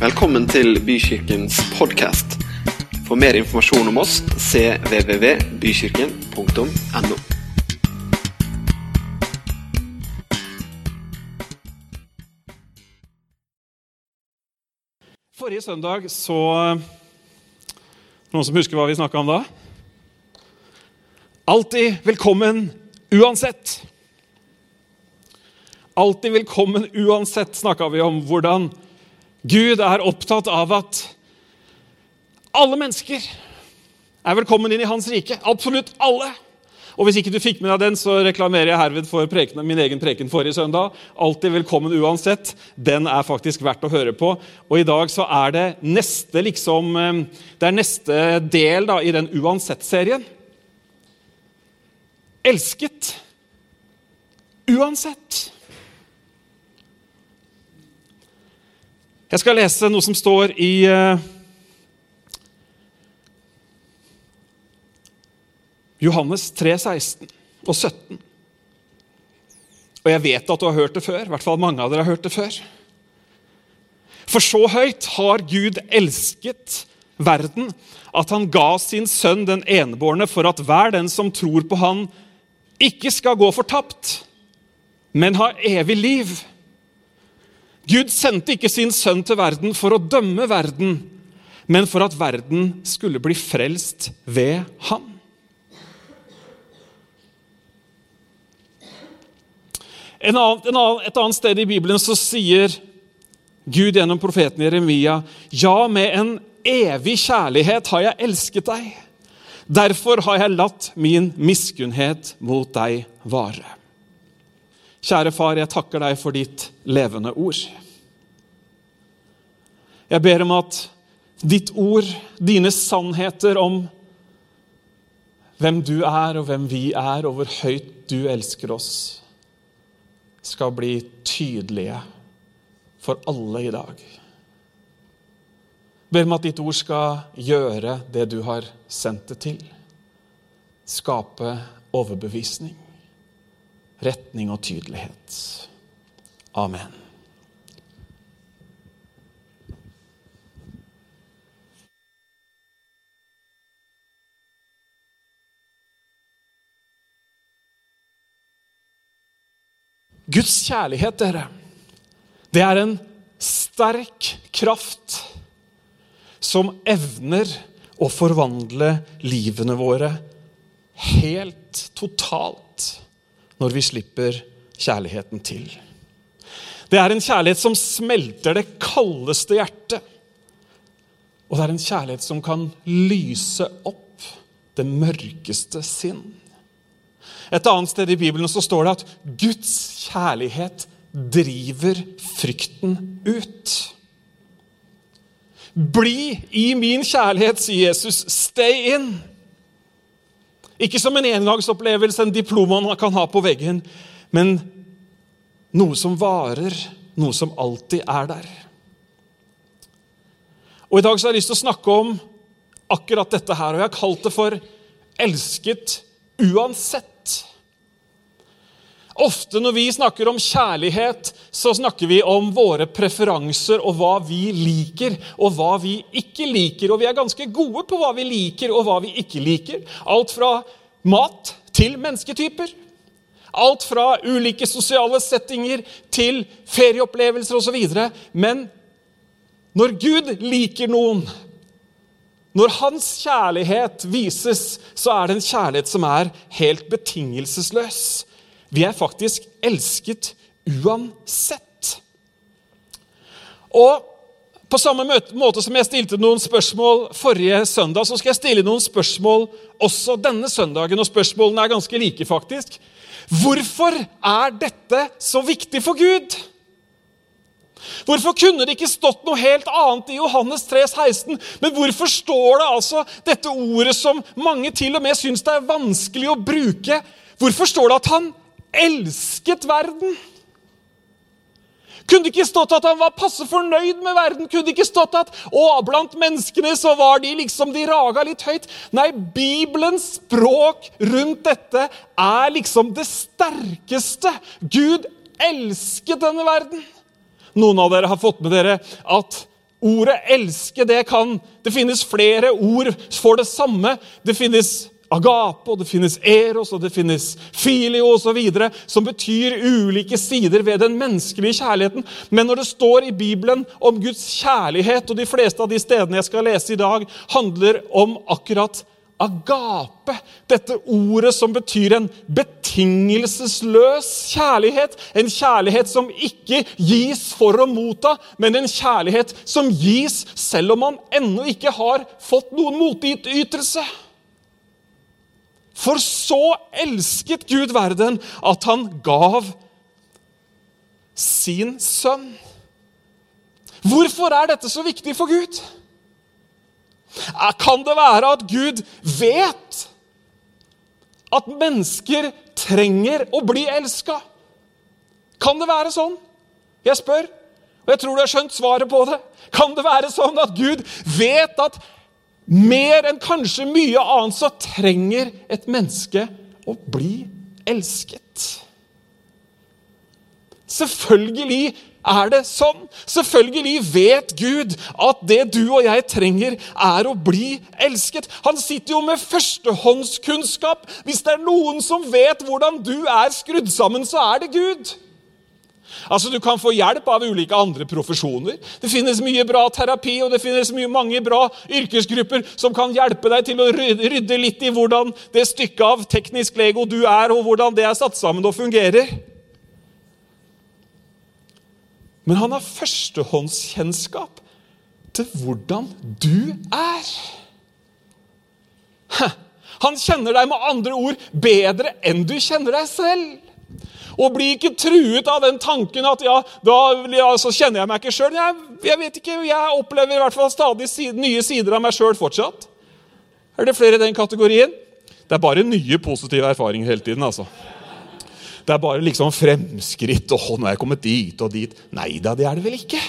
Velkommen til Bykirkens podkast. For mer informasjon om oss cvvvbykirken.no. Forrige søndag så Noen som husker hva vi snakka om da? Alltid velkommen uansett. Alltid velkommen uansett snakka vi om hvordan Gud er opptatt av at alle mennesker er velkommen inn i hans rike. Absolutt alle. Og Hvis ikke du fikk med deg den, så reklamerer jeg herved for prekene, min egen preken forrige søndag. Alltid velkommen uansett. Den er faktisk verdt å høre på. Og i dag så er det neste liksom, eh, det er neste del da, i den uansett-serien. Elsket uansett. Jeg skal lese noe som står i uh, Johannes 3, 16 og 17. Og jeg vet at du har hørt det før. I hvert fall mange av dere har hørt det før. For så høyt har Gud elsket verden at han ga sin sønn den enebårne for at hver den som tror på han, ikke skal gå fortapt, men ha evig liv. Gud sendte ikke sin sønn til verden for å dømme verden, men for at verden skulle bli frelst ved ham. En annen, en annen, et annet sted i Bibelen så sier Gud gjennom profeten Jeremia Ja, med en evig kjærlighet har jeg elsket deg. Derfor har jeg latt min miskunnhet mot deg vare. Kjære far, jeg takker deg for ditt levende ord. Jeg ber om at ditt ord, dine sannheter om hvem du er og hvem vi er, og hvor høyt du elsker oss, skal bli tydelige for alle i dag. Jeg ber om at ditt ord skal gjøre det du har sendt det til. Skape overbevisning, retning og tydelighet. Amen. Guds kjærlighet, dere, det er en sterk kraft som evner å forvandle livene våre helt totalt når vi slipper kjærligheten til. Det er en kjærlighet som smelter det kaldeste hjertet. Og det er en kjærlighet som kan lyse opp det mørkeste sinn. Et annet sted i Bibelen så står det at Guds kjærlighet driver frykten ut. Bli i min kjærlighet, sier Jesus. Stay in. Ikke som en engangsopplevelse, en diplom man kan ha på veggen, men noe som varer, noe som alltid er der. Og I dag så har jeg lyst til å snakke om akkurat dette her, og jeg har kalt det for 'elsket uansett'. Ofte når vi snakker om kjærlighet, så snakker vi om våre preferanser og hva vi liker og hva vi ikke liker. Og vi er ganske gode på hva vi liker og hva vi ikke liker. Alt fra mat til mennesketyper. Alt fra ulike sosiale settinger til ferieopplevelser osv. Men når Gud liker noen, når hans kjærlighet vises, så er det en kjærlighet som er helt betingelsesløs. Vi er faktisk elsket uansett. Og på samme måte som jeg stilte noen spørsmål forrige søndag, så skal jeg stille noen spørsmål også denne søndagen. Og spørsmålene er ganske like, faktisk. Hvorfor er dette så viktig for Gud? Hvorfor kunne det ikke stått noe helt annet i Johannes 3, 16? Men hvorfor står det altså dette ordet som mange til og med syns det er vanskelig å bruke? Hvorfor står det at han elsket verden. Kunne det ikke stått at han var passe fornøyd med verden? Kunne det ikke stått at å, blant menneskene så var de liksom de raga litt høyt? Nei, Bibelens språk rundt dette er liksom det sterkeste. Gud elsket denne verden. Noen av dere har fått med dere at Ordet 'elske' det kan Det finnes flere ord for det samme. Det finnes agape, og det finnes eros, og det finnes filio osv., som betyr ulike sider ved den menneskelige kjærligheten. Men når det står i Bibelen om Guds kjærlighet, og de fleste av de stedene jeg skal lese i dag, handler om akkurat agape, dette ordet som betyr en betingelsesløs kjærlighet. En kjærlighet som ikke gis for å motta, men en kjærlighet som gis selv om man ennå ikke har fått noen motytelse. For så elsket Gud verden at han gav sin sønn. Hvorfor er dette så viktig for Gud? Kan det være at Gud vet at mennesker trenger å bli elska? Kan det være sånn? Jeg spør, og jeg tror du har skjønt svaret på det. Kan det være sånn at Gud vet at mer enn kanskje mye annet så trenger et menneske å bli elsket? Selvfølgelig er det sånn? Selvfølgelig vet Gud at det du og jeg trenger, er å bli elsket. Han sitter jo med førstehåndskunnskap. Hvis det er noen som vet hvordan du er skrudd sammen, så er det Gud. Altså, Du kan få hjelp av ulike andre profesjoner. Det finnes mye bra terapi og det finnes mange bra yrkesgrupper som kan hjelpe deg til å rydde litt i hvordan det stykket av teknisk lego du er, og hvordan det er satt sammen og fungerer. Men han har førstehåndskjennskap til hvordan du er. Han kjenner deg med andre ord bedre enn du kjenner deg selv. Og bli ikke truet av den tanken at ja, da ja, så kjenner jeg meg ikke sjøl. Jeg, jeg, vet ikke, jeg opplever i hvert fall stadig nye sider av meg sjøl fortsatt. Er det flere i den kategorien? Det er bare nye positive erfaringer hele tiden. altså. Det er bare liksom fremskritt. og nå er jeg kommet dit og dit. Nei da, det er det vel ikke.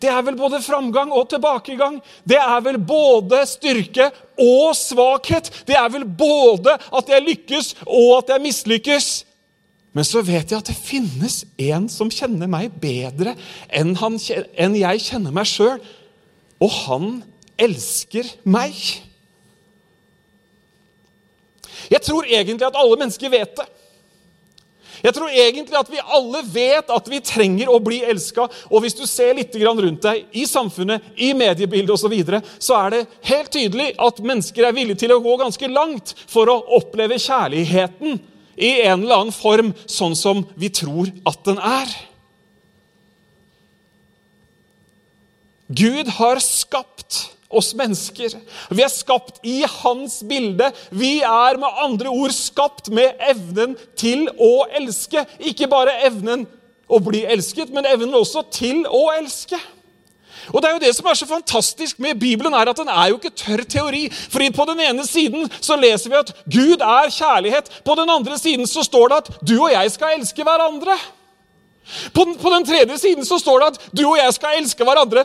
Det er vel både framgang og tilbakegang. Det er vel både styrke og svakhet. Det er vel både at jeg lykkes og at jeg mislykkes. Men så vet jeg at det finnes en som kjenner meg bedre enn, han, enn jeg kjenner meg sjøl. Og han elsker meg. Jeg tror egentlig at alle mennesker vet det. Jeg tror egentlig at vi alle vet at vi trenger å bli elska. Og hvis du ser litt rundt deg i samfunnet, i mediebildet osv., så, videre, så er det helt tydelig at mennesker er villige til å gå ganske langt for å oppleve kjærligheten i en eller annen form, sånn som vi tror at den er. Gud har skapt oss mennesker. Vi er skapt i hans bilde. Vi er med andre ord skapt med evnen til å elske. Ikke bare evnen å bli elsket, men evnen også til å elske. Og Det er jo det som er så fantastisk med Bibelen, er at den er jo ikke tørr teori. Fordi På den ene siden så leser vi at Gud er kjærlighet. På den andre siden så står det at du og jeg skal elske hverandre. På den, på den tredje siden så står det at du og jeg skal elske hverandre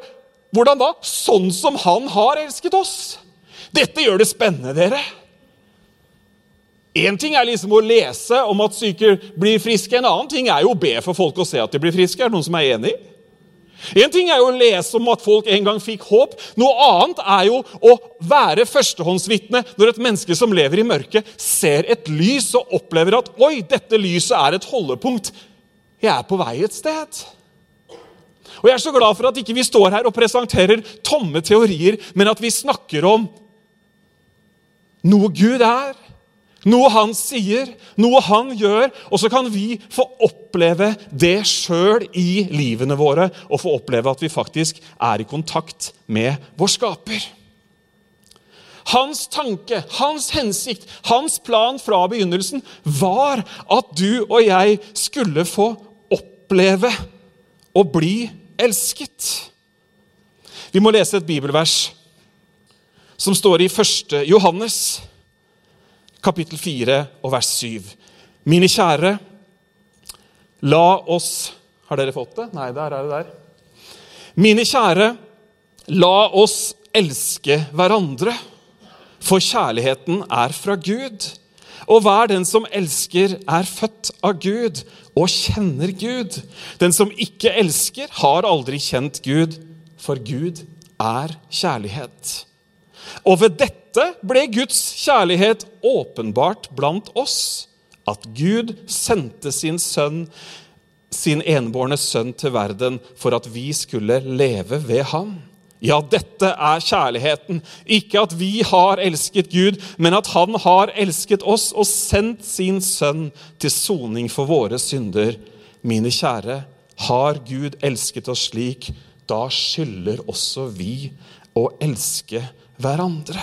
hvordan da? Sånn som han har elsket oss. Dette gjør det spennende, dere. Én ting er liksom å lese om at syke blir friske. En annen ting er jo å be for folk å se at de blir friske. Er det noen som er enig? En ting er jo å lese om at folk en gang fikk håp. Noe annet er jo å være førstehåndsvitne når et menneske som lever i mørket, ser et lys og opplever at 'oi, dette lyset er et holdepunkt'. Jeg er på vei et sted. Og Jeg er så glad for at ikke vi står her og presenterer tomme teorier, men at vi snakker om noe Gud er, noe han sier, noe han gjør. Og så kan vi få oppleve det sjøl i livene våre, og få oppleve at vi faktisk er i kontakt med vår skaper. Hans tanke, hans hensikt, hans plan fra begynnelsen var at du og jeg skulle få oppleve å bli elsket. Vi må lese et bibelvers som står i 1. Johannes, kapittel 4 og vers 7. Mine kjære, la oss Har dere fått det? Nei, der er det der. Mine kjære, la oss elske hverandre, for kjærligheten er fra Gud. Og hver den som elsker, er født av Gud og kjenner Gud. Den som ikke elsker, har aldri kjent Gud, for Gud er kjærlighet. Og ved dette ble Guds kjærlighet åpenbart blant oss, at Gud sendte sin sønn, sin enbårne sønn til verden for at vi skulle leve ved ham. Ja, dette er kjærligheten. Ikke at vi har elsket Gud, men at han har elsket oss og sendt sin sønn til soning for våre synder. Mine kjære, har Gud elsket oss slik, da skylder også vi å elske hverandre.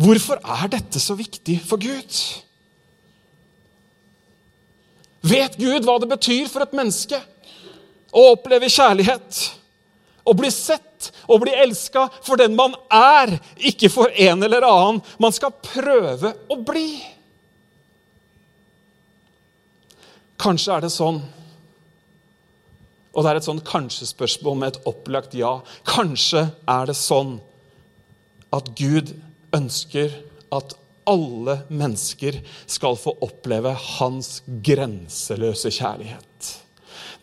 Hvorfor er dette så viktig for Gud? Vet Gud hva det betyr for et menneske å oppleve kjærlighet? Å bli sett og bli elska for den man er, ikke for en eller annen man skal prøve å bli. Kanskje er det sånn og det er et sånn kanskje-spørsmål med et opplagt ja. Kanskje er det sånn at Gud ønsker at alle mennesker skal få oppleve hans grenseløse kjærlighet.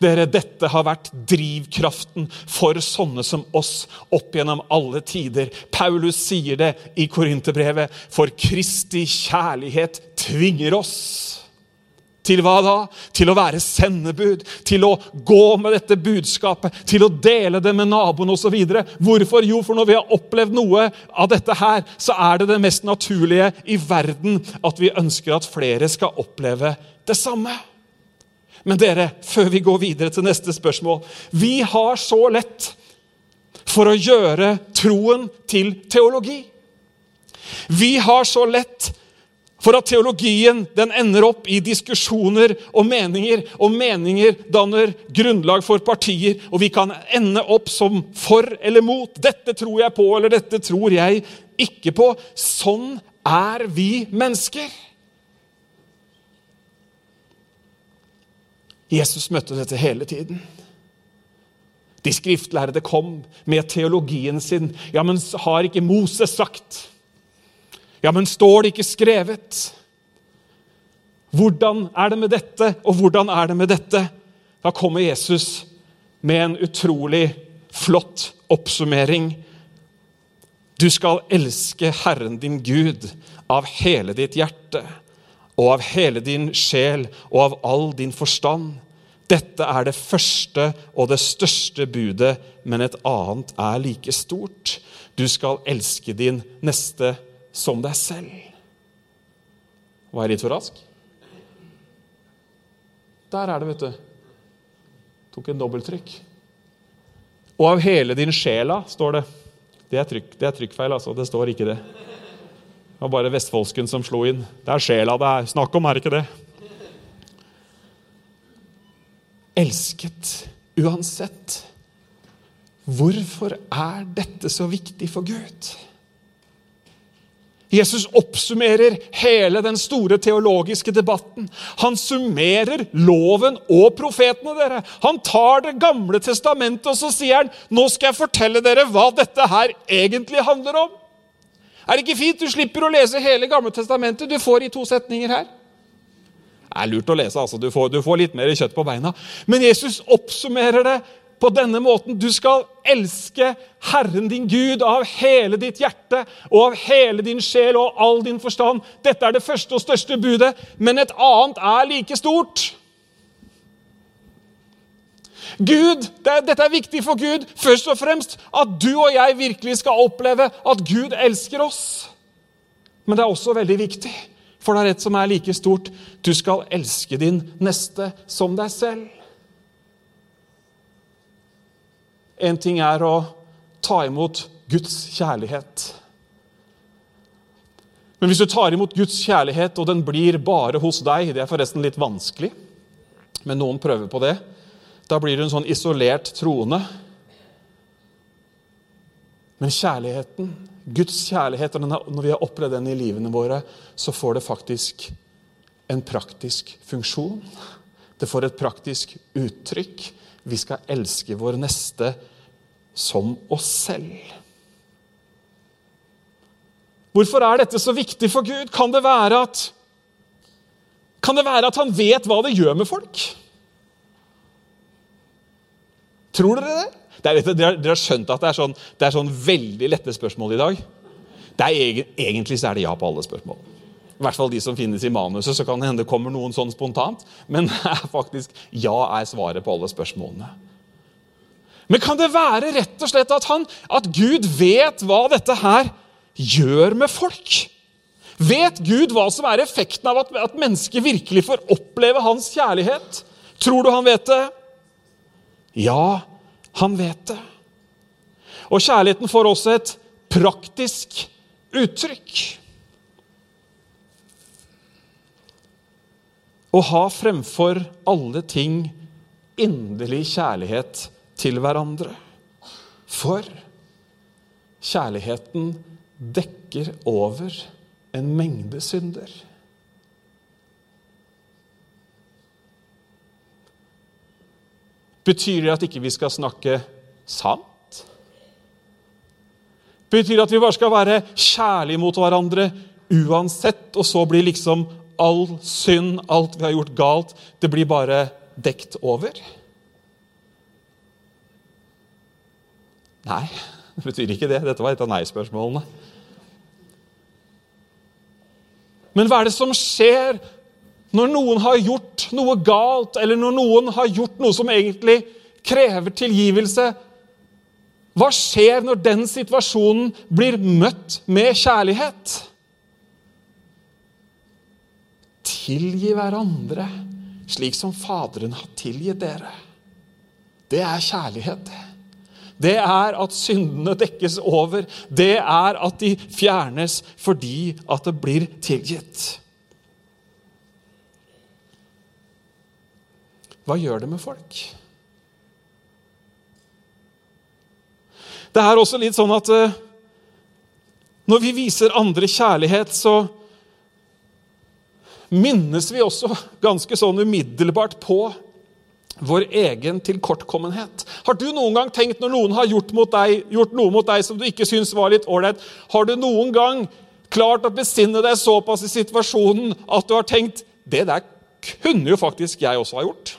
Dere, Dette har vært drivkraften for sånne som oss opp gjennom alle tider. Paulus sier det i Korinterbrevet, for Kristi kjærlighet tvinger oss. Til hva da? Til å være sendebud, til å gå med dette budskapet, til å dele det med naboen osv. Hvorfor? Jo, for når vi har opplevd noe av dette her, så er det det mest naturlige i verden at vi ønsker at flere skal oppleve det samme. Men dere, før vi går videre til neste spørsmål Vi har så lett for å gjøre troen til teologi. Vi har så lett for at teologien den ender opp i diskusjoner og meninger, og meninger danner grunnlag for partier, og vi kan ende opp som for eller mot. Dette tror jeg på, eller dette tror jeg ikke på. Sånn er vi mennesker. Jesus møtte dette hele tiden. De skriftlærde kom med teologien sin. Ja, men har ikke Moses sagt? Ja, men står det ikke skrevet? Hvordan er det med dette, og hvordan er det med dette? Da kommer Jesus med en utrolig flott oppsummering. Du skal elske Herren din Gud av hele ditt hjerte og av hele din sjel og av all din forstand. Dette er det første og det største budet, men et annet er like stort. Du skal elske din neste som deg selv. Var jeg litt for rask? Der er det, vet du. Tok en dobbelttrykk. Og av hele din sjela, står det. Det er, trykk, det er trykkfeil, altså. Det står ikke det. Det var bare vestfoldsken som slo inn. Det er sjela det er snakk om, er ikke det? Elsket uansett. Hvorfor er dette så viktig for Gud? Jesus oppsummerer hele den store teologiske debatten. Han summerer loven og profetene. dere. Han tar Det gamle testamentet og så sier han, nå skal jeg fortelle dere hva dette her egentlig handler om. Er det ikke fint? Du slipper å lese hele Gamle testamentet. Du får i to setninger her. Det er lurt å lese. altså. Du får, du får litt mer kjøtt på beina. Men Jesus oppsummerer det på denne måten. Du skal elske Herren din Gud av hele ditt hjerte og av hele din sjel og all din forstand. Dette er det første og største budet, men et annet er like stort. Gud, det, Dette er viktig for Gud, først og fremst at du og jeg virkelig skal oppleve at Gud elsker oss. Men det er også veldig viktig, for det er et som er like stort. Du skal elske din neste som deg selv. En ting er å ta imot Guds kjærlighet. Men hvis du tar imot Guds kjærlighet, og den blir bare hos deg Det er forresten litt vanskelig, men noen prøver på det. Da blir du en sånn isolert troende. Men kjærligheten, Guds kjærlighet, når vi har opplevd den i livene våre, så får det faktisk en praktisk funksjon. Det får et praktisk uttrykk. Vi skal elske vår neste som oss selv. Hvorfor er dette så viktig for Gud? Kan det være at, det være at han vet hva det gjør med folk? Tror dere det? Er, dere, har skjønt at det er, sånn, det er sånn veldig lette spørsmål i dag? Er, egentlig så er det ja på alle spørsmål. I hvert fall de som finnes i manuset. Så kan det hende det kommer noen sånn spontant. Men faktisk ja er svaret på alle spørsmålene. Men kan det være rett og slett at, han, at Gud vet hva dette her gjør med folk? Vet Gud hva som er effekten av at, at mennesker virkelig får oppleve hans kjærlighet? Tror du han vet det? Ja, han vet det. Og kjærligheten får også et praktisk uttrykk. Å ha fremfor alle ting inderlig kjærlighet til hverandre. For kjærligheten dekker over en mengde synder. Betyr det at ikke vi skal snakke sant? Betyr det at vi bare skal være kjærlige mot hverandre uansett, og så blir liksom all synd, alt vi har gjort galt, det blir bare dekt over? Nei, det betyr ikke det. Dette var et av nei-spørsmålene. Men hva er det som skjer når noen har gjort noe galt, eller når noen har gjort noe som egentlig krever tilgivelse? Hva skjer når den situasjonen blir møtt med kjærlighet? Tilgi hverandre slik som Faderen har tilgitt dere. Det er kjærlighet, det det er at syndene dekkes over. Det er at de fjernes fordi at det blir tilgitt. Hva gjør det med folk? Det er også litt sånn at uh, når vi viser andre kjærlighet, så minnes vi også ganske sånn umiddelbart på vår egen tilkortkommenhet. Har du noen gang tenkt, når noen har gjort, deg, gjort noe mot deg som du ikke syns var litt ålreit, har du noen gang klart å besinne deg såpass i situasjonen at du har tenkt det der kunne jo faktisk jeg også ha gjort?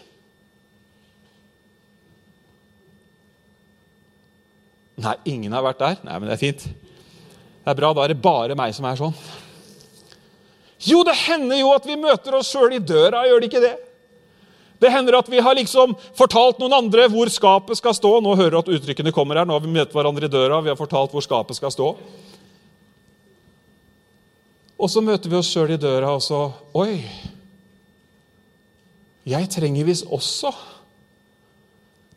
Nei, ingen har vært der. Nei, men det er fint. Det er bra, Da er det bare meg som er sånn. Jo, det hender jo at vi møter oss sjøl i døra, gjør det ikke det? Det hender at vi har liksom fortalt noen andre hvor skapet skal stå. Nå hører du at uttrykkene kommer her. Nå har vi møtt hverandre i døra. Vi har fortalt hvor skapet skal stå. Og så møter vi oss sjøl i døra, og så Oi! Jeg trenger visst også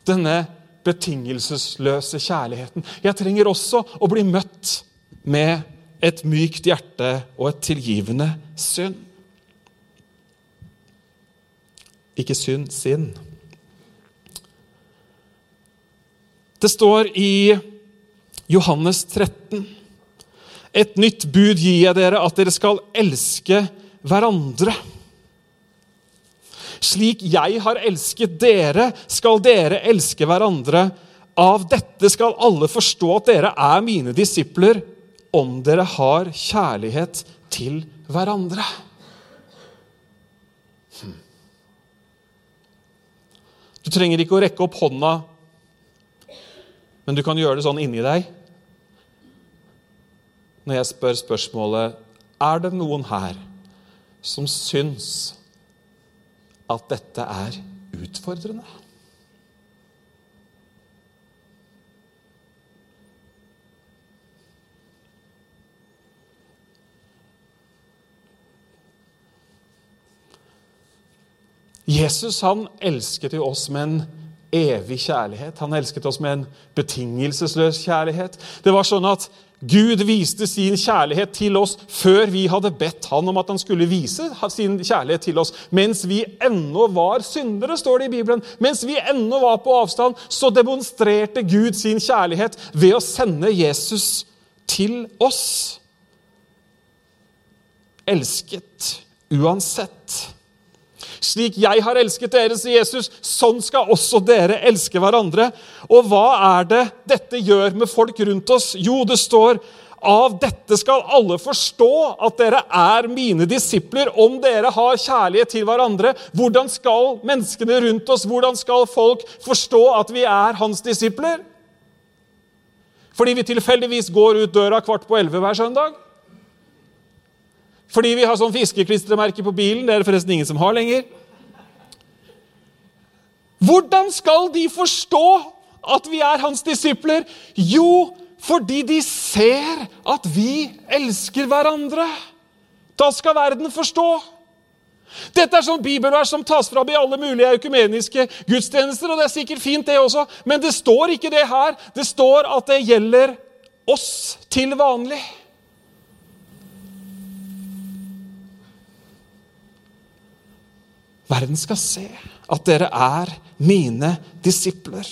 denne betingelsesløse kjærligheten. Jeg trenger også å bli møtt med et mykt hjerte og et tilgivende synd. Ikke synd, sinn. Det står i Johannes 13.: Et nytt bud gir jeg dere, at dere skal elske hverandre. Slik jeg har elsket dere, skal dere elske hverandre. Av dette skal alle forstå at dere er mine disipler, om dere har kjærlighet til hverandre. Du trenger ikke å rekke opp hånda, men du kan gjøre det sånn inni deg. Når jeg spør spørsmålet er det noen her som syns at dette er utfordrende? Jesus han elsket jo oss med en evig kjærlighet. Han elsket oss med en betingelsesløs kjærlighet. Det var sånn at Gud viste sin kjærlighet til oss før vi hadde bedt han om at han skulle vise sin kjærlighet til oss. Mens vi ennå var syndere, står det i Bibelen. Mens vi ennå var på avstand, så demonstrerte Gud sin kjærlighet ved å sende Jesus til oss. Elsket uansett. Slik jeg har elsket dere, sier Jesus, sånn skal også dere elske hverandre. Og hva er det dette gjør med folk rundt oss? Jo, det står av dette skal alle forstå at dere er mine disipler, om dere har kjærlighet til hverandre. Hvordan skal menneskene rundt oss, hvordan skal folk forstå at vi er hans disipler? Fordi vi tilfeldigvis går ut døra kvart på elleve hver søndag? Fordi vi har sånn fiskeklistremerke på bilen? Det er det forresten ingen som har lenger. Hvordan skal de forstå at vi er hans disipler? Jo, fordi de ser at vi elsker hverandre. Da skal verden forstå. Dette er sånn bibelvers som tas fram i alle mulige økumeniske gudstjenester. og Det er sikkert fint, det også, men det står ikke det her. Det står at det gjelder oss til vanlig. Verden skal se at dere er mine disipler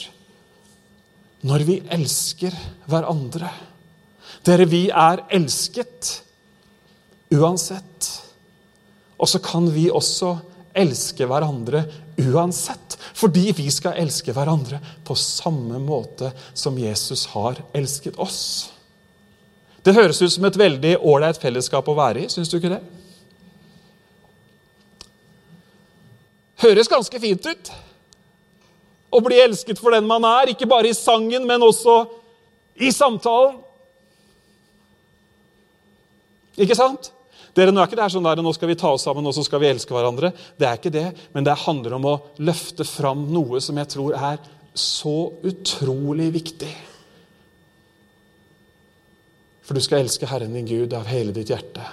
når vi elsker hverandre. Dere, vi er elsket uansett. Og så kan vi også elske hverandre uansett. Fordi vi skal elske hverandre på samme måte som Jesus har elsket oss. Det høres ut som et veldig ålreit fellesskap å være i, syns du ikke det? Høres ganske fint ut. Å bli elsket for den man er, ikke bare i sangen, men også i samtalen. Ikke sant? Dere, nå er ikke det her sånn der, nå skal vi ta oss sammen og så skal vi elske hverandre. Det er ikke det, men det handler om å løfte fram noe som jeg tror er så utrolig viktig. For du skal elske Herren din Gud av hele ditt hjerte,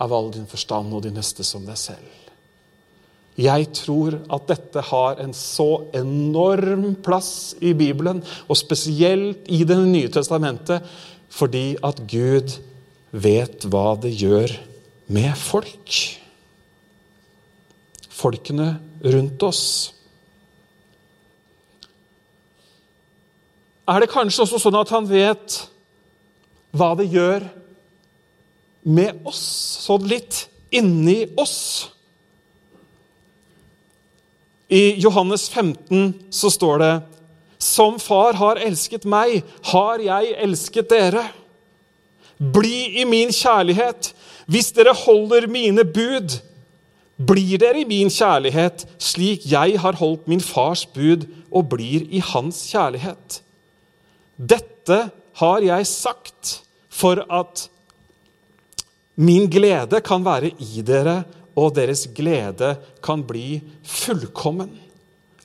av all din forstand og din neste som deg selv. Jeg tror at dette har en så enorm plass i Bibelen, og spesielt i Det nye testamentet, fordi at Gud vet hva det gjør med folk. Folkene rundt oss. Er det kanskje også sånn at han vet hva det gjør med oss, sånn litt inni oss? I Johannes 15 så står det Som far har elsket meg, har jeg elsket dere. Bli i min kjærlighet. Hvis dere holder mine bud, blir dere i min kjærlighet, slik jeg har holdt min fars bud og blir i hans kjærlighet. Dette har jeg sagt for at min glede kan være i dere, og deres glede kan bli fullkommen.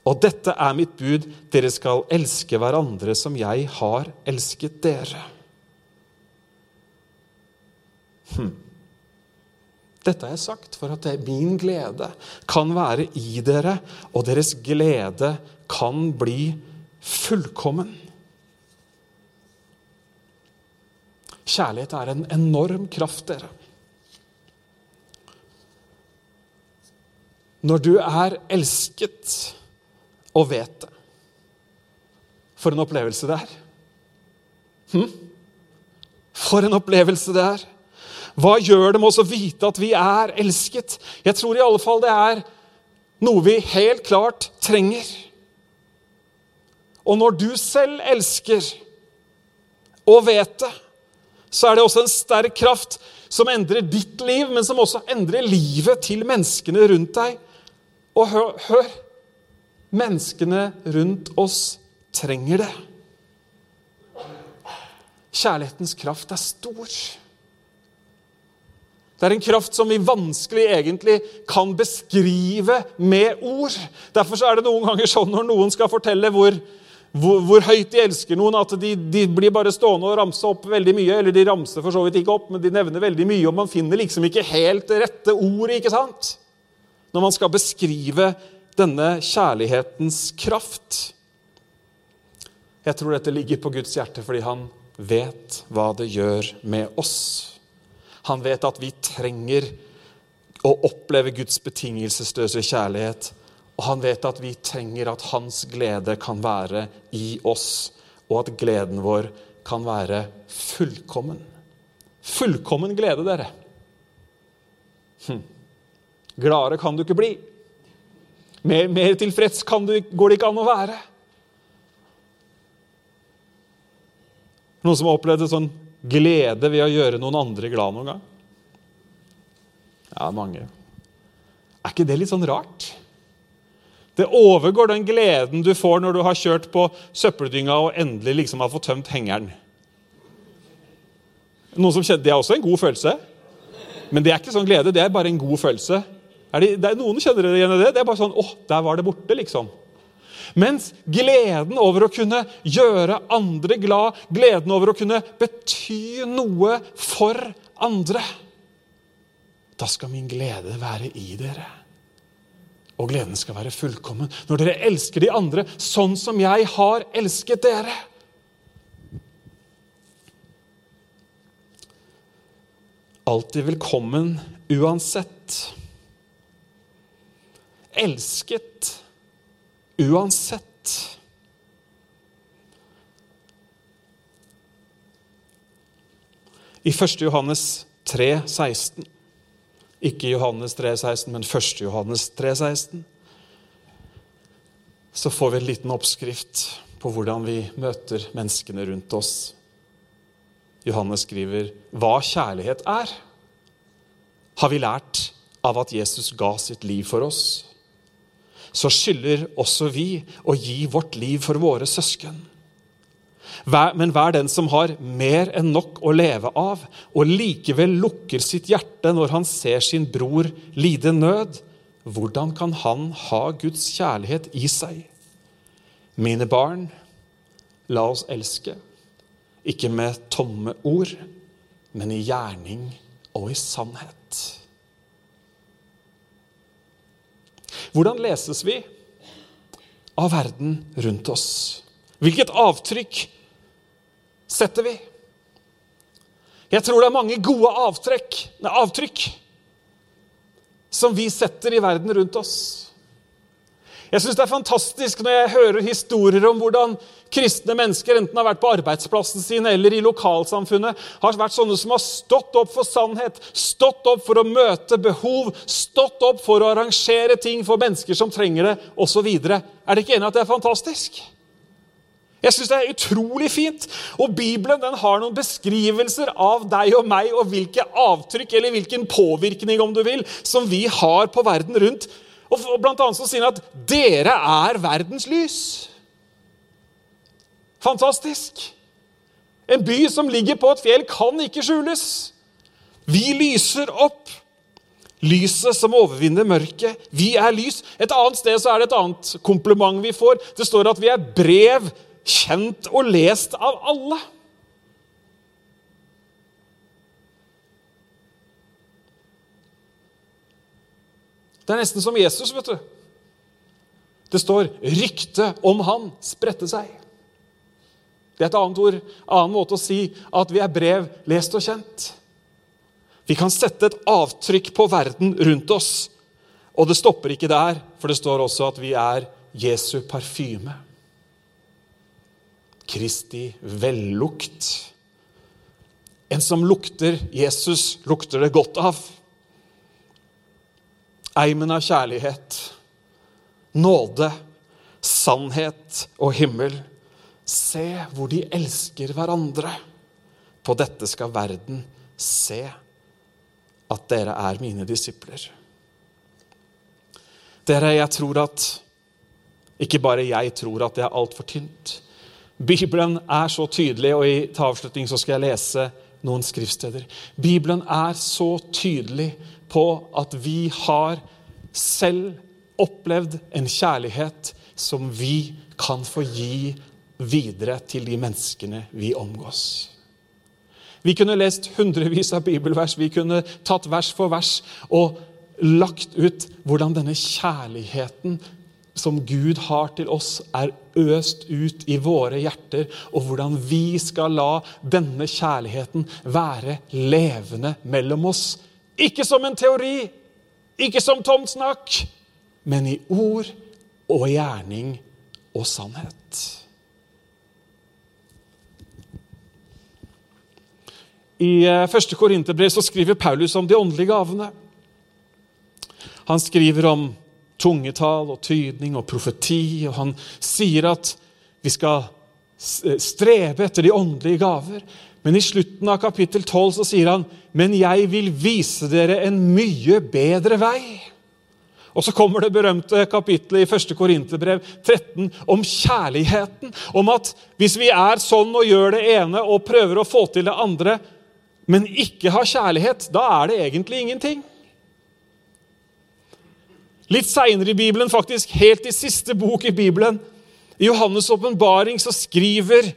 Og dette er mitt bud, dere skal elske hverandre som jeg har elsket dere. Hm. Dette har jeg sagt for at min glede kan være i dere, og deres glede kan bli fullkommen. Kjærlighet er en enorm kraft, dere. Når du er elsket og vet det For en opplevelse det er. Hm? For en opplevelse det er. Hva gjør det med oss å vite at vi er elsket? Jeg tror i alle fall det er noe vi helt klart trenger. Og når du selv elsker og vet det, så er det også en sterk kraft som endrer ditt liv, men som også endrer livet til menneskene rundt deg. Og hør, hør menneskene rundt oss trenger det. Kjærlighetens kraft er stor. Det er en kraft som vi vanskelig egentlig kan beskrive med ord. Derfor er det noen ganger sånn når noen skal fortelle hvor, hvor, hvor høyt de elsker noen, at de, de, blir bare stående og ramse opp veldig mye. Eller de ramser for så vidt ikke opp, men de nevner veldig mye, og man finner liksom ikke helt rette ordet. ikke sant? Når man skal beskrive denne kjærlighetens kraft. Jeg tror dette ligger på Guds hjerte fordi han vet hva det gjør med oss. Han vet at vi trenger å oppleve Guds betingelsesløse kjærlighet. Og han vet at vi trenger at hans glede kan være i oss, og at gleden vår kan være fullkommen. Fullkommen glede, dere. Hm. Gladere kan du ikke bli. Mer, mer tilfreds du, går det ikke an å være. Noen som har opplevd en sånn glede ved å gjøre noen andre glad noen gang? Ja, mange. Er ikke det litt sånn rart? Det overgår den gleden du får når du har kjørt på søppeldynga og endelig liksom har fått tømt hengeren. Noen som kjenner, Det er også en god følelse. Men det er ikke sånn glede, det er bare en god følelse. Er det, det er noen kjenner dere igjen i det? Det er bare sånn åh, der var det borte, liksom. Mens gleden over å kunne gjøre andre glad, gleden over å kunne bety noe for andre Da skal min glede være i dere. Og gleden skal være fullkommen når dere elsker de andre sånn som jeg har elsket dere. Alltid velkommen uansett. Elsket uansett. I 1. Johannes 3, 16 Ikke Johannes 3, 16, men 1. Johannes 3, 16 så får vi en liten oppskrift på hvordan vi møter menneskene rundt oss Johannes skriver, hva kjærlighet er, har vi lært av at Jesus ga sitt liv for oss. Så skylder også vi å gi vårt liv for våre søsken. Men hver den som har mer enn nok å leve av, og likevel lukker sitt hjerte når han ser sin bror lide nød, hvordan kan han ha Guds kjærlighet i seg? Mine barn, la oss elske ikke med tomme ord, men i gjerning og i sannhet. Hvordan leses vi av verden rundt oss? Hvilket avtrykk setter vi? Jeg tror det er mange gode avtrekk, nei, avtrykk som vi setter i verden rundt oss. Jeg synes Det er fantastisk når jeg hører historier om hvordan kristne mennesker, enten har vært på arbeidsplassen sin eller i lokalsamfunnet, har vært sånne som har stått opp for sannhet, stått opp for å møte behov, stått opp for å arrangere ting for mennesker som trenger det, osv. Er dere ikke enig at det er fantastisk? Jeg synes det er utrolig fint. Og Bibelen den har noen beskrivelser av deg og meg og hvilke avtrykk eller hvilken påvirkning om du vil, som vi har på verden rundt og blant annet så sier han at 'dere er verdens lys'. Fantastisk! En by som ligger på et fjell, kan ikke skjules. Vi lyser opp. Lyset som overvinner mørket. Vi er lys. Et annet sted så er det et annet kompliment vi får. Det står at vi er brev kjent og lest av alle. Det er nesten som Jesus, vet du. Det står 'ryktet om han spredte seg'. Det er et annet ord, annen måte å si at vi er brev lest og kjent. Vi kan sette et avtrykk på verden rundt oss. Og det stopper ikke der, for det står også at vi er Jesu parfyme. Kristi vellukt. En som lukter Jesus, lukter det godt av eimen av kjærlighet, nåde, sannhet og himmel. Se hvor de elsker hverandre. På dette skal verden se at dere er mine disipler. Dere, jeg tror at Ikke bare jeg tror at det er altfor tynt. Bibelen er så tydelig, og i til avslutning så skal jeg lese noen skriftsteder. Bibelen er så tydelig på at vi har selv opplevd en kjærlighet som vi kan få gi videre til de menneskene vi omgås. Vi kunne lest hundrevis av bibelvers, vi kunne tatt vers for vers og lagt ut hvordan denne kjærligheten som Gud har til oss, er øst ut i våre hjerter, og hvordan vi skal la denne kjærligheten være levende mellom oss. Ikke som en teori, ikke som tomt snakk, men i ord og gjerning og sannhet. I eh, første Korinterbrev skriver Paulus om de åndelige gavene. Han skriver om tungetall og tydning og profeti, og han sier at vi skal strebe etter de åndelige gaver. Men i slutten av kapittel 12 så sier han, 'Men jeg vil vise dere en mye bedre vei.' Og så kommer det berømte kapittelet i 1. Korinterbrev 13 om kjærligheten. Om at hvis vi er sånn og gjør det ene og prøver å få til det andre, men ikke har kjærlighet, da er det egentlig ingenting. Litt seinere i Bibelen, faktisk helt i siste bok i Bibelen, i Johannes' åpenbaring, så skriver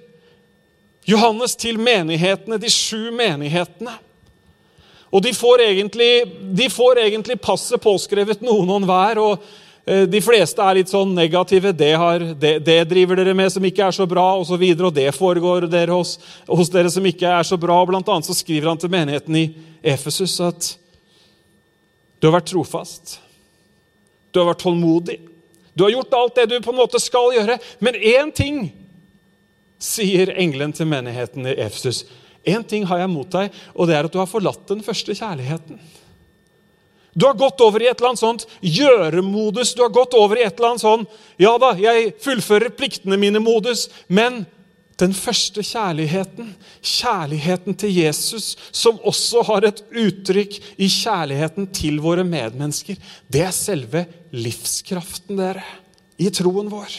Johannes til menighetene, de sju menighetene. Og de får egentlig, de får egentlig passet påskrevet noen og enhver. og de fleste er litt sånn negative. Det, har, det, det driver dere med som ikke er så bra. Og, så videre, og det foregår dere hos, hos, dere som ikke er så bra. Blant annet så skriver han til menigheten i Efesus at du har vært trofast. Du har vært tålmodig. Du har gjort alt det du på en måte skal gjøre. Men én ting sier engelen til menigheten i Efesus. Én ting har jeg mot deg, og det er at du har forlatt den første kjærligheten. Du har gått over i et eller annet sånt gjøremodus. Du har gått over i et eller annet sånn Ja da, jeg fullfører pliktene mine-modus. Men den første kjærligheten, kjærligheten til Jesus, som også har et uttrykk i kjærligheten til våre medmennesker, det er selve livskraften, dere, i troen vår.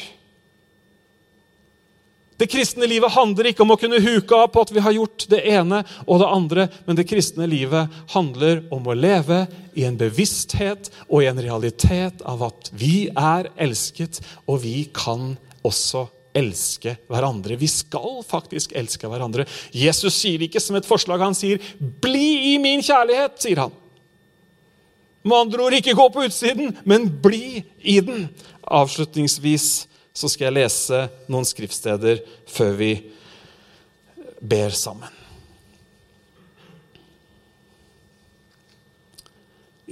Det kristne livet handler ikke om å kunne huke av på at vi har gjort det ene og det andre, men det kristne livet handler om å leve i en bevissthet og i en realitet av at vi er elsket, og vi kan også elske hverandre. Vi skal faktisk elske hverandre. Jesus sier ikke som et forslag, han sier 'bli i min kjærlighet', sier han. Med andre ord ikke gå på utsiden, men bli i den. Avslutningsvis så skal jeg lese noen skriftsteder før vi ber sammen.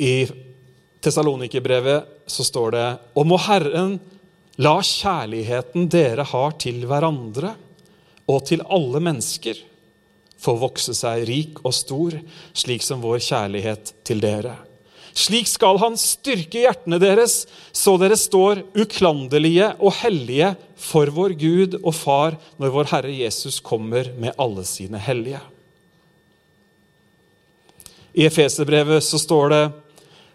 I Tessalonikerbrevet så står det Og må Herren la kjærligheten dere har til hverandre og til alle mennesker, få vokse seg rik og stor, slik som vår kjærlighet til dere. Slik skal han styrke hjertene deres, så dere står uklanderlige og hellige for vår Gud og Far når vår Herre Jesus kommer med alle sine hellige. I Efeserbrevet så står det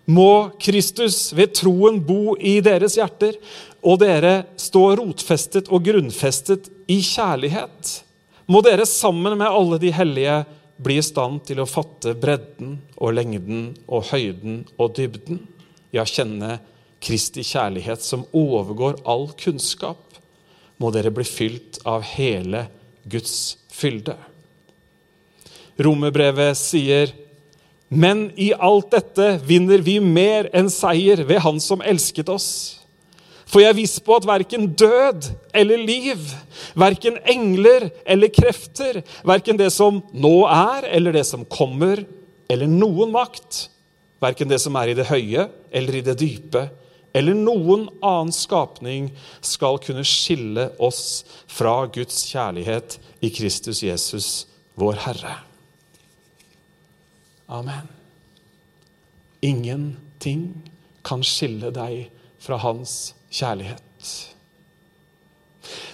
må Kristus ved troen bo i deres hjerter, og dere stå rotfestet og grunnfestet i kjærlighet. Må dere sammen med alle de hellige bli i stand til å fatte bredden og lengden og høyden og dybden. Ja, kjenne Kristi kjærlighet som overgår all kunnskap. Må dere bli fylt av hele Guds fylde. Romerbrevet sier, men i alt dette vinner vi mer enn seier ved Han som elsket oss. For jeg er viss på at verken død eller liv, verken engler eller krefter, verken det som nå er eller det som kommer, eller noen makt, verken det som er i det høye eller i det dype, eller noen annen skapning, skal kunne skille oss fra Guds kjærlighet i Kristus Jesus, vår Herre. Amen. Ingenting kan skille deg fra Hans kjærlighet.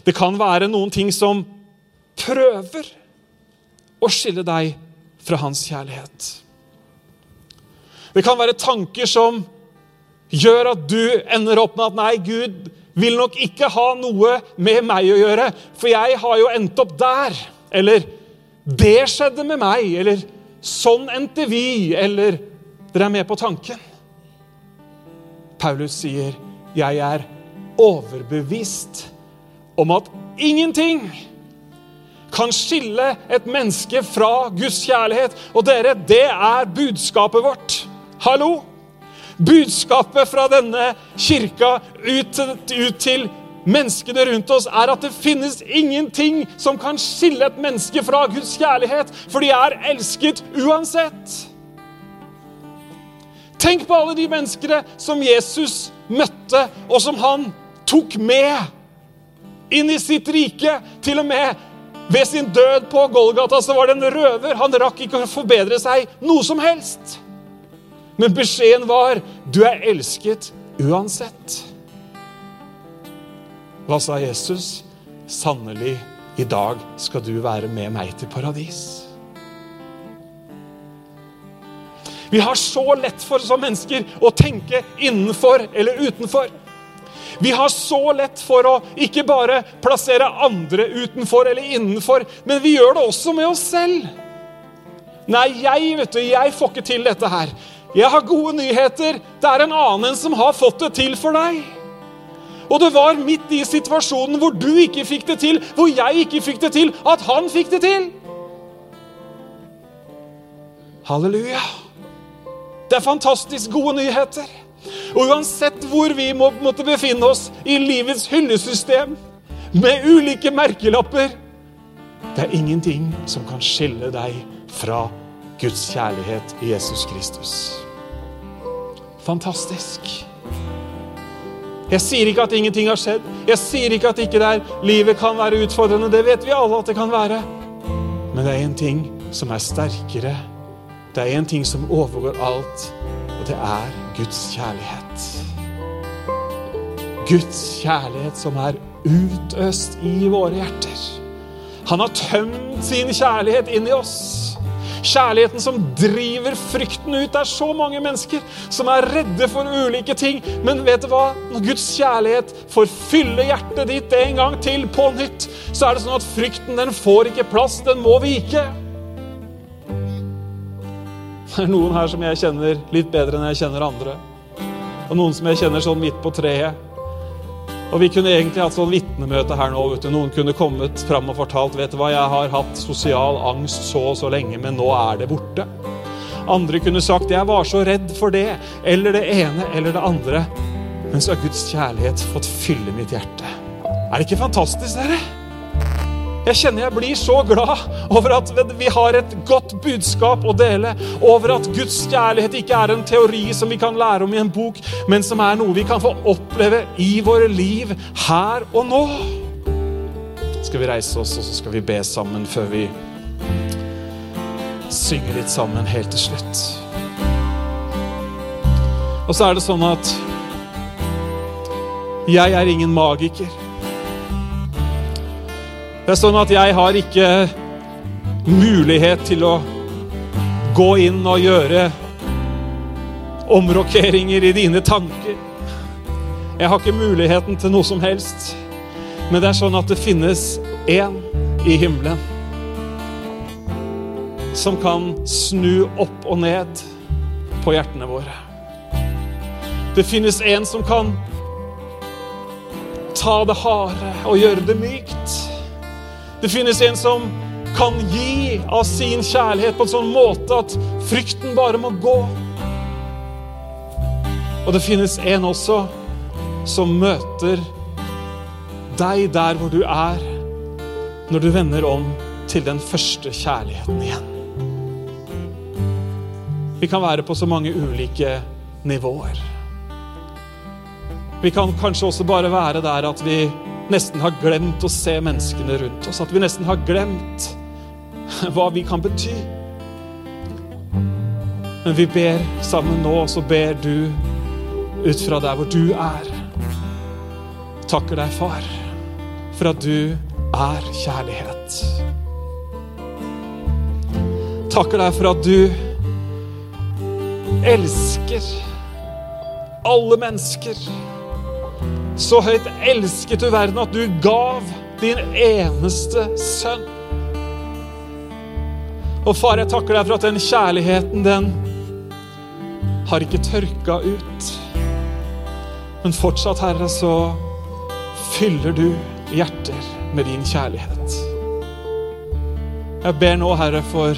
Det kan være noen ting som prøver å skille deg fra hans kjærlighet. Det kan være tanker som gjør at du ender opp med at nei, Gud vil nok ikke ha noe med meg å gjøre, for jeg har jo endt opp der. Eller det skjedde med meg. Eller sånn endte vi. Eller dere er med på tanken. Paulus sier 'Jeg er overbevist om at ingenting kan skille et menneske fra Guds kjærlighet. Og dere, det er budskapet vårt. Hallo! Budskapet fra denne kirka ut ut til menneskene rundt oss er at det finnes ingenting som kan skille et menneske fra Guds kjærlighet, for de er elsket uansett. Tenk på alle de menneskene som Jesus møtte, og som han tok med inn i sitt rike. Til og med ved sin død på Golgata så var det en røver. Han rakk ikke å forbedre seg noe som helst. Men beskjeden var 'Du er elsket uansett'. Hva sa Jesus? Sannelig, i dag skal du være med meg til paradis. Vi har så lett for som mennesker å tenke innenfor eller utenfor. Vi har så lett for å ikke bare plassere andre utenfor eller innenfor, men vi gjør det også med oss selv. Nei, jeg vet du, jeg får ikke til dette her. Jeg har gode nyheter. Det er en annen som har fått det til for deg. Og det var midt i situasjonen hvor du ikke fikk det til, hvor jeg ikke fikk det til, at han fikk det til. Halleluja. Det er fantastisk gode nyheter. Og uansett hvor vi må, måtte befinne oss i livets hyllesystem, med ulike merkelapper Det er ingenting som kan skille deg fra Guds kjærlighet i Jesus Kristus. Fantastisk. Jeg sier ikke at ingenting har skjedd. Jeg sier ikke at ikke der livet kan være utfordrende. Det vet vi alle at det kan være. Men det er en ting som er sterkere. Det er en ting som overgår alt, og det er Guds kjærlighet. Guds kjærlighet som er utøst i våre hjerter. Han har tømt sin kjærlighet inn i oss. Kjærligheten som driver frykten ut. Det er så mange mennesker som er redde for ulike ting. Men vet du hva? Når Guds kjærlighet får fylle hjertet ditt en gang til på nytt, så er det sånn at frykten den får ikke plass. Den må vike. Det er noen her som jeg kjenner litt bedre enn jeg kjenner andre. Og noen som jeg kjenner sånn midt på treet. Og Vi kunne egentlig hatt sånn vitnemøte her nå. vet du. Noen kunne kommet fram og fortalt vet du hva, jeg har hatt sosial angst så og så lenge, men nå er det borte. Andre kunne sagt jeg var så redd for det, eller det ene eller det andre. Men så har Guds kjærlighet fått fylle mitt hjerte. Er det ikke fantastisk, dere? Jeg kjenner jeg blir så glad over at vi har et godt budskap å dele. Over at Guds kjærlighet ikke er en teori som vi kan lære om i en bok, men som er noe vi kan få oppleve i våre liv her og nå. Skal vi reise oss, og så skal vi be sammen før vi synger litt sammen helt til slutt. Og så er det sånn at jeg er ingen magiker. Det er sånn at jeg har ikke mulighet til å gå inn og gjøre omrokeringer i dine tanker. Jeg har ikke muligheten til noe som helst. Men det er sånn at det finnes én i himmelen som kan snu opp og ned på hjertene våre. Det finnes en som kan ta det harde og gjøre det mykt. Det finnes en som kan gi av sin kjærlighet på en sånn måte at frykten bare må gå. Og det finnes en også som møter deg der hvor du er, når du vender om til den første kjærligheten igjen. Vi kan være på så mange ulike nivåer. Vi kan kanskje også bare være der at vi nesten har glemt å se menneskene rundt oss. At vi nesten har glemt hva vi kan bety. Men vi ber sammen nå, så ber du ut fra der hvor du er. Takker deg, far, for at du er kjærlighet. Takker deg for at du elsker alle mennesker. Så høyt elsket du verden at du gav din eneste sønn. Og far, jeg takker deg for at den kjærligheten, den har ikke tørka ut. Men fortsatt, Herre, så fyller du hjerter med din kjærlighet. Jeg ber nå, Herre, for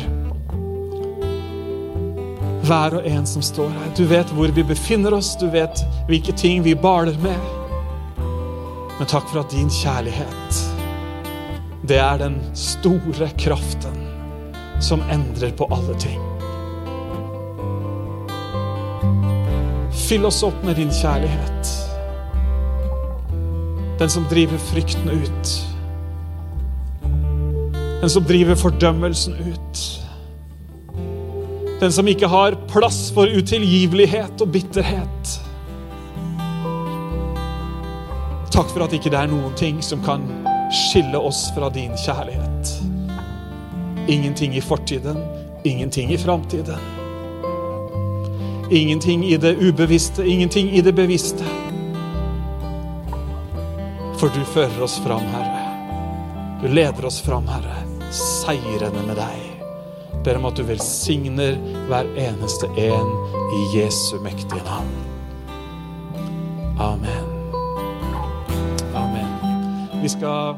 hver og en som står her. Du vet hvor vi befinner oss, du vet hvilke ting vi baler med. Men takk for at din kjærlighet, det er den store kraften som endrer på alle ting. Fyll oss opp med din kjærlighet. Den som driver frykten ut. Den som driver fordømmelsen ut. Den som ikke har plass for utilgivelighet og bitterhet. Takk for at ikke det er noen ting som kan skille oss fra din kjærlighet. Ingenting i fortiden, ingenting i framtiden. Ingenting i det ubevisste, ingenting i det bevisste. For du fører oss fram, Herre. Du leder oss fram, Herre, seirende med deg. Ber om at du velsigner hver eneste en i Jesu mektige navn. Amen. Vi skal